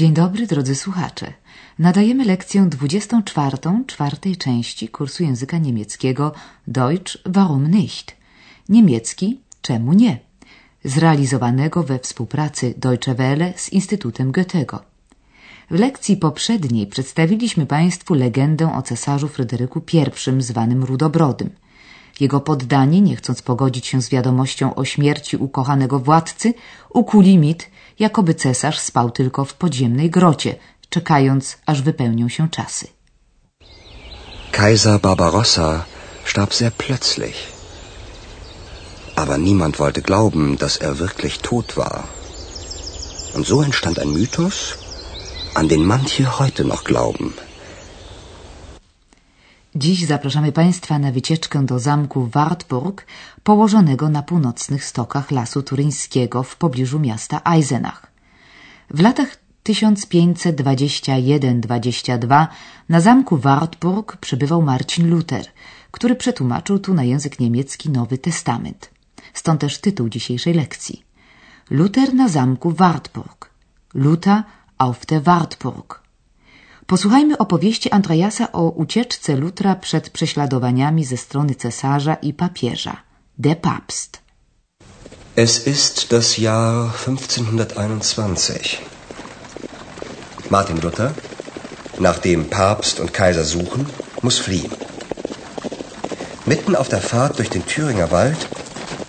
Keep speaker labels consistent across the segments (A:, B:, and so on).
A: Dzień dobry, drodzy słuchacze. Nadajemy lekcję 24 czwartej części kursu języka niemieckiego Deutsch warum nicht? Niemiecki czemu nie? Zrealizowanego we współpracy Deutsche Welle z Instytutem Goethego. W lekcji poprzedniej przedstawiliśmy Państwu legendę o cesarzu Fryderyku I zwanym Rudobrodym. Jego poddani, nie chcąc pogodzić się z wiadomością o śmierci ukochanego władcy, ukuli mit, jakoby cesarz spał tylko w podziemnej grocie, czekając, aż wypełnią się czasy.
B: Kaiser Barbarossa starb sehr plötzlich. Aber niemand wollte glauben, dass er wirklich tot war. Und so entstand ein Mythos, an den manche heute noch glauben.
A: Dziś zapraszamy Państwa na wycieczkę do zamku Wartburg, położonego na północnych stokach Lasu Turyńskiego w pobliżu miasta Eisenach. W latach 1521-22 na zamku Wartburg przebywał Marcin Luther, który przetłumaczył tu na język niemiecki Nowy Testament. Stąd też tytuł dzisiejszej lekcji. Luther na zamku Wartburg. Luther auf der Wartburg. Posłuchajmy opowieści Andreasa o ucieczce Lutra przed prześladowaniami ze strony cesarza i papieża. Der Papst.
B: Es ist das Jahr 1521. Martin Luther, nachdem Papst und Kaiser suchen, muss fliehen. Mitten auf der Fahrt durch den Thüringer Wald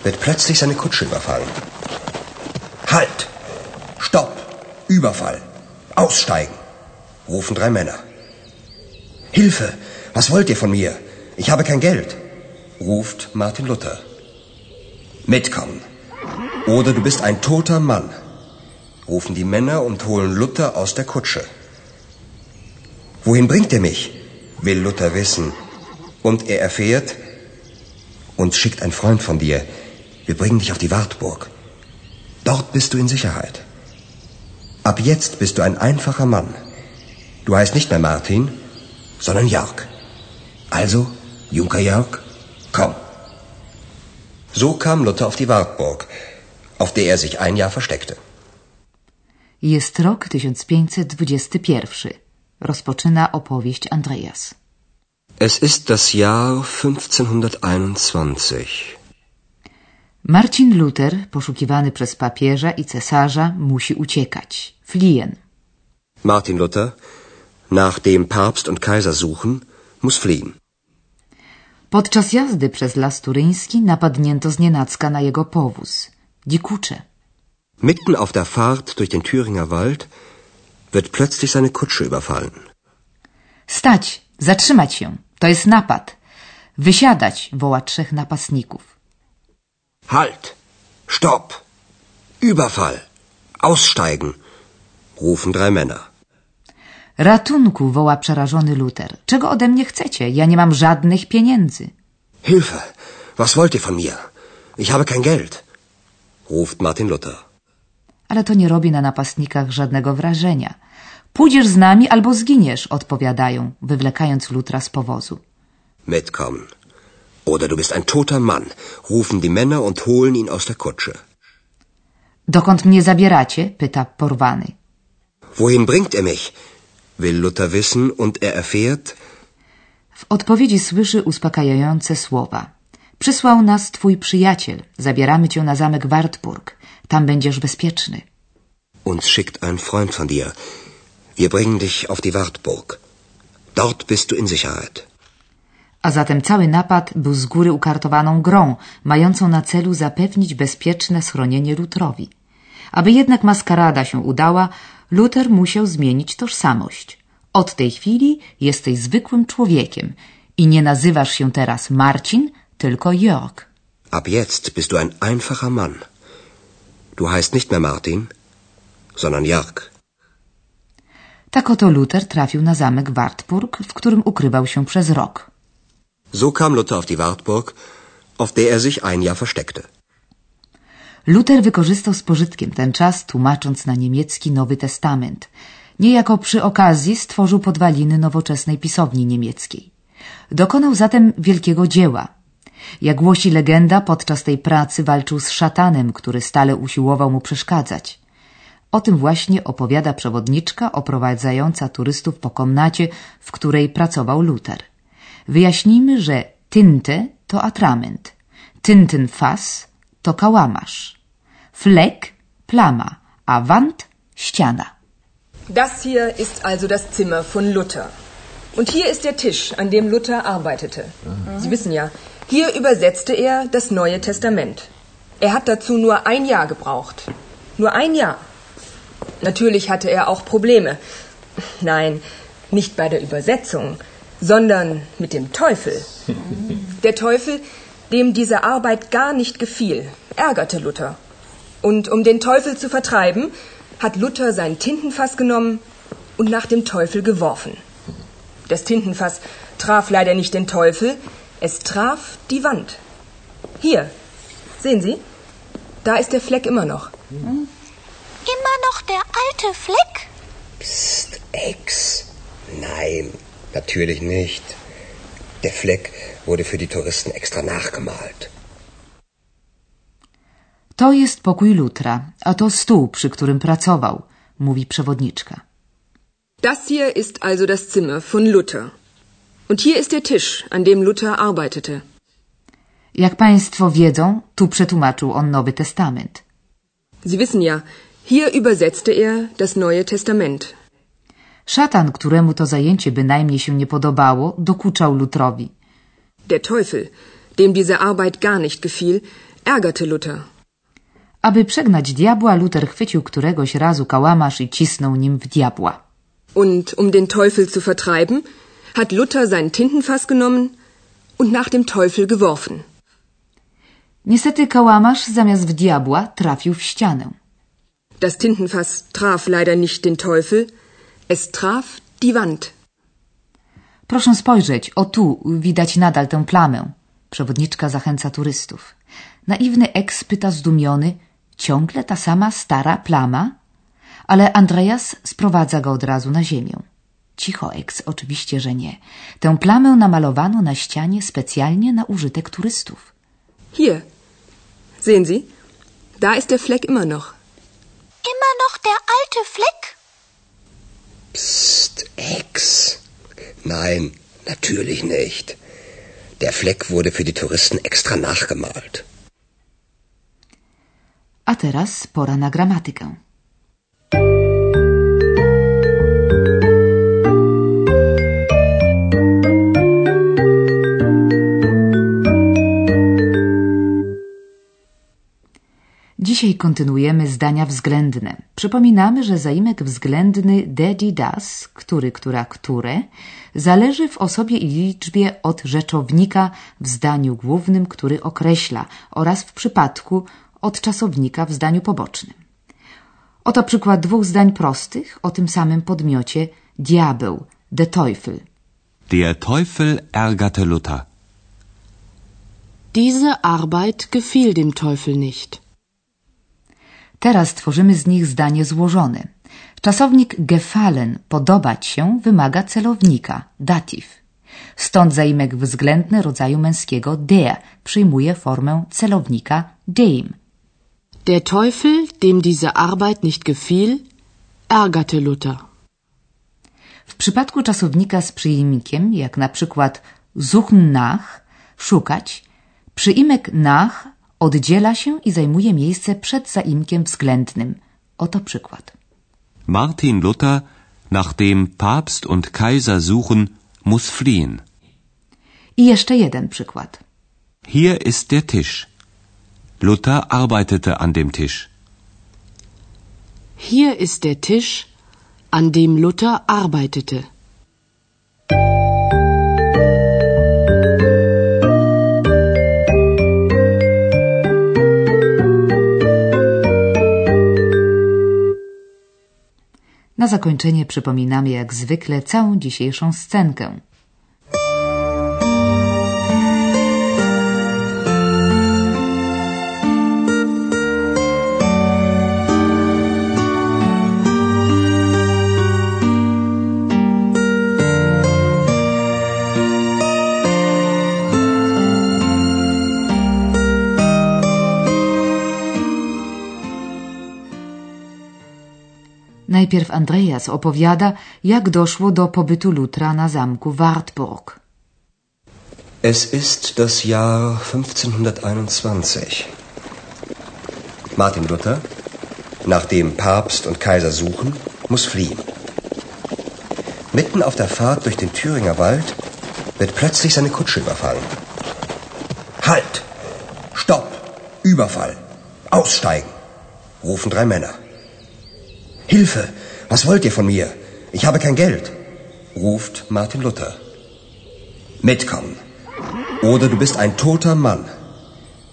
B: wird plötzlich seine Kutsche überfallen. Halt! Stopp! Überfall! Aussteigen! Rufen drei Männer. Hilfe! Was wollt ihr von mir? Ich habe kein Geld, ruft Martin Luther. Mitkommen. Oder du bist ein toter Mann, rufen die Männer und holen Luther aus der Kutsche. Wohin bringt ihr mich? will Luther wissen. Und er erfährt, uns schickt ein Freund von dir. Wir bringen dich auf die Wartburg. Dort bist du in Sicherheit. Ab jetzt bist du ein einfacher Mann. Du heißt nicht mehr Martin, sondern Jörg. Also, Junker Jörg, komm. So kam Luther auf die Wartburg, auf der er sich ein Jahr versteckte.
A: Jest rok 1521. Rozpoczyna opowieść Andreas.
B: Es ist das Jahr 1521.
A: Marcin Luther, poszukiwany przez papieża i cesarza, musi uciekać. Fliehen.
B: Martin Luther, nachdem Papst und Kaiser suchen, muss fliehen.
A: Podczas jazdy przez las turyński napadnięto znienacka na jego powóz. Dikucze.
B: Mitten auf der Fahrt durch den Thüringer Wald wird plötzlich seine Kutsche überfallen.
A: Stać! Zatrzymać się! To jest napad! Wysiadać! woła trzech napastników.
B: Halt! Stopp! Überfall! Aussteigen! rufen drei Männer.
A: Ratunku! woła przerażony Luther. Czego ode mnie chcecie? Ja nie mam żadnych pieniędzy.
B: Hilfe! Was wollt ihr von mir? Ich habe kein Geld, ruft Martin Luther.
A: Ale to nie robi na napastnikach żadnego wrażenia. Pójdziesz z nami albo zginiesz, odpowiadają, wywlekając Lutra z powozu.
B: Mitkommen. Oder du bist ein toter Mann, rufen die Männer und holen ihn aus der Kutsche.
A: Dokąd mnie zabieracie? pyta porwany.
B: Wohin bringt er mich? Will Luther wissen und er erfährt,
A: W odpowiedzi słyszy uspokajające słowa. Przysłał nas twój przyjaciel. Zabieramy cię na zamek Wartburg. Tam będziesz bezpieczny.
B: uns schickt ein Freund von dir. Wir bringen dich auf die Wartburg. Dort bist du in Sicherheit.
A: A zatem cały napad był z góry ukartowaną grą, mającą na celu zapewnić bezpieczne schronienie Lutrowi. Aby jednak maskarada się udała, Luther musiał zmienić tożsamość. Od tej chwili jesteś zwykłym człowiekiem i nie nazywasz się teraz Marcin, tylko Jörg.
B: Ab jetzt bist du ein einfacher Mann. Du heißt nicht mehr Martin, sondern Jörg.
A: Tak oto Luther trafił na zamek Wartburg, w którym ukrywał się przez rok.
B: So kam Luther auf die Wartburg, auf der er sich ein Jahr versteckte.
A: Luther wykorzystał z pożytkiem ten czas, tłumacząc na niemiecki Nowy Testament. Niejako przy okazji stworzył podwaliny nowoczesnej pisowni niemieckiej. Dokonał zatem wielkiego dzieła. Jak głosi legenda, podczas tej pracy walczył z szatanem, który stale usiłował mu przeszkadzać. O tym właśnie opowiada przewodniczka oprowadzająca turystów po komnacie, w której pracował Luther. Wyjaśnijmy, że tinte to atrament, Tintenfass to kałamarz, Fleck plama, a Wand ściana.
C: Das hier ist also das Zimmer von Luther. Und hier ist der Tisch, an dem Luther arbeitete. Sie wissen ja, hier übersetzte er das Neue Testament. Er hat dazu nur ein Jahr gebraucht. Nur ein Jahr. Natürlich hatte er auch Probleme. Nein, nicht bei der Übersetzung, sondern mit dem Teufel. Der Teufel, dem diese Arbeit gar nicht gefiel, ärgerte Luther. Und um den Teufel zu vertreiben, hat Luther sein Tintenfass genommen und nach dem Teufel geworfen. Das Tintenfass traf leider nicht den Teufel, es traf die Wand. Hier, sehen Sie? Da ist der Fleck immer noch.
D: Immer noch der alte Fleck?
B: Psst, Ex. Nein, natürlich nicht. Der Fleck wurde für die Touristen extra nachgemalt.
A: To jest pokój Lutra, a to stół, przy którym pracował, mówi przewodniczka.
C: Das hier ist also das Zimmer von Luther. Und hier ist der Tisch, an dem Luther arbeitete.
A: Jak państwo wiedzą, tu przetłumaczył on Nowy Testament.
C: Sie wissen ja, hier übersetzte er das Neue Testament.
A: Szatan, któremu to zajęcie bynajmniej się nie podobało, dokuczał Lutrowi.
C: Der Teufel, dem diese Arbeit gar nicht gefiel, ärgerte Luther.
A: Aby przegnać diabła, Luther chwycił któregoś razu kałamarz i cisnął nim w diabła.
C: Und um den Teufel zu vertreiben, hat Luther sein Tintenfass genommen und nach dem Teufel geworfen.
A: Niestety kałamarz zamiast w diabła trafił w ścianę.
C: Das Tintenfass traf leider nicht den Teufel, es traf die Wand.
A: Proszę spojrzeć, o tu widać nadal tę plamę. Przewodniczka zachęca turystów. Naiwny eks pyta zdumiony, ciągle ta sama stara plama? Ale Andreas sprowadza go od razu na ziemię. Cicho, eks, oczywiście, że nie. Tę plamę namalowano na ścianie specjalnie na użytek turystów.
C: Hier, sehen Sie, da ist der Fleck immer noch.
D: Immer noch der alte Fleck?
B: Psst, Ex. Nein, natürlich nicht. Der Fleck wurde für die Touristen extra nachgemalt.
A: A teraz pora na gramatykę. Dzisiaj kontynuujemy zdania względne. Przypominamy, że zaimek względny dedi das, który, która, które, zależy w osobie i liczbie od rzeczownika w zdaniu głównym, który określa, oraz w przypadku od czasownika w zdaniu pobocznym. Oto przykład dwóch zdań prostych o tym samym podmiocie diabeł, de Teufel.
E: Der Teufel ärgerte Luther.
F: Diese Arbeit gefiel dem Teufel nicht.
A: Teraz tworzymy z nich zdanie złożone. Czasownik gefallen, podobać się, wymaga celownika, dativ. Stąd zaimek względny rodzaju męskiego der przyjmuje formę celownika dem.
F: Der Teufel, dem diese Arbeit nicht gefiel, ärgerte Luther.
A: W przypadku czasownika z przyimkiem, jak na przykład suchen nach, szukać, przyimek nach oddziela się i zajmuje miejsce przed zaimkiem względnym. Oto przykład.
E: Martin Luther, nachdem Papst und Kaiser suchen, muss fliehen.
A: I jeszcze jeden przykład.
E: Hier ist der Tisch. Luther arbeitete an dem Tisch.
F: Hier ist der Tisch, an dem Luther arbeitete.
A: Na zakończenie przypominamy jak zwykle całą dzisiejszą scenkę. Najpierw Andreas opowiada, jak doszło do pobytu Lutra na zamku Wartburg.
B: Es ist das Jahr 1521. Martin Luther, nachdem Papst und Kaiser suchen, muss fliehen. Mitten auf der Fahrt durch den Thüringer Wald wird plötzlich seine Kutsche überfallen. Halt! Stopp! Überfall! Aussteigen! rufen drei Männer. Hilfe! Was wollt ihr von mir? Ich habe kein Geld, ruft Martin Luther. Mitkommen. Oder du bist ein toter Mann,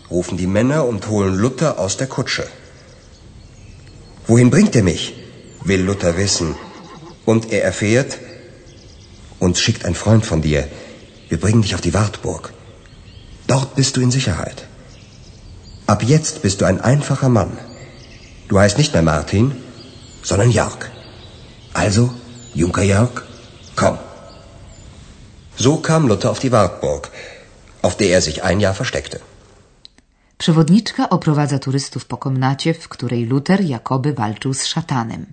B: rufen die Männer und holen Luther aus der Kutsche. Wohin bringt er mich? will Luther wissen. Und er erfährt, uns schickt ein Freund von dir. Wir bringen dich auf die Wartburg. Dort bist du in Sicherheit. Ab jetzt bist du ein einfacher Mann. Du heißt nicht mehr Martin, sondern Jörg. Also, Junker Jörg, komm. So kam Luther auf die Wartburg, auf der er sich ein Jahr versteckte.
A: Przewodniczka oprowadza turystów po komnacie, w której Luther jakoby walczył z szatanem.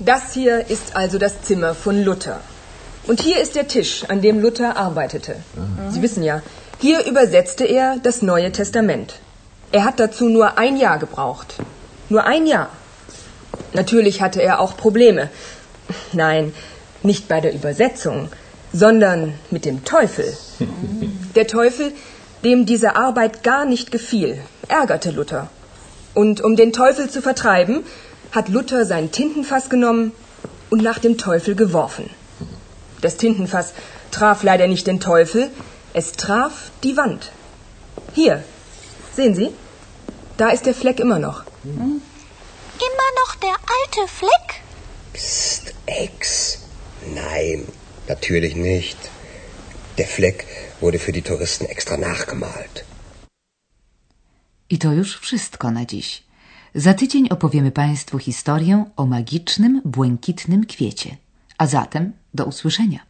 C: Das hier ist also das Zimmer von Luther. Und hier ist der Tisch, an dem Luther arbeitete. Sie wissen ja, hier übersetzte er das Neue Testament. Er hat dazu nur ein Jahr gebraucht. Nur ein Jahr. Natürlich hatte er auch Probleme. Nein, nicht bei der Übersetzung, sondern mit dem Teufel. Der Teufel, dem diese Arbeit gar nicht gefiel, ärgerte Luther. Und um den Teufel zu vertreiben, hat Luther sein Tintenfass genommen und nach dem Teufel geworfen. Das Tintenfass traf leider nicht den Teufel, es traf die Wand. Hier, sehen Sie? Da ist der Fleck immer noch.
D: Immer noch der alte Fleck?
B: Psst, Ex. Nein, natürlich nicht. Der Fleck wurde für die Touristen extra nachgemalt.
A: I to już wszystko na dziś. Za tydzień opowiemy Państwu historię o magicznym, błękitnym kwiecie. A zatem do usłyszenia.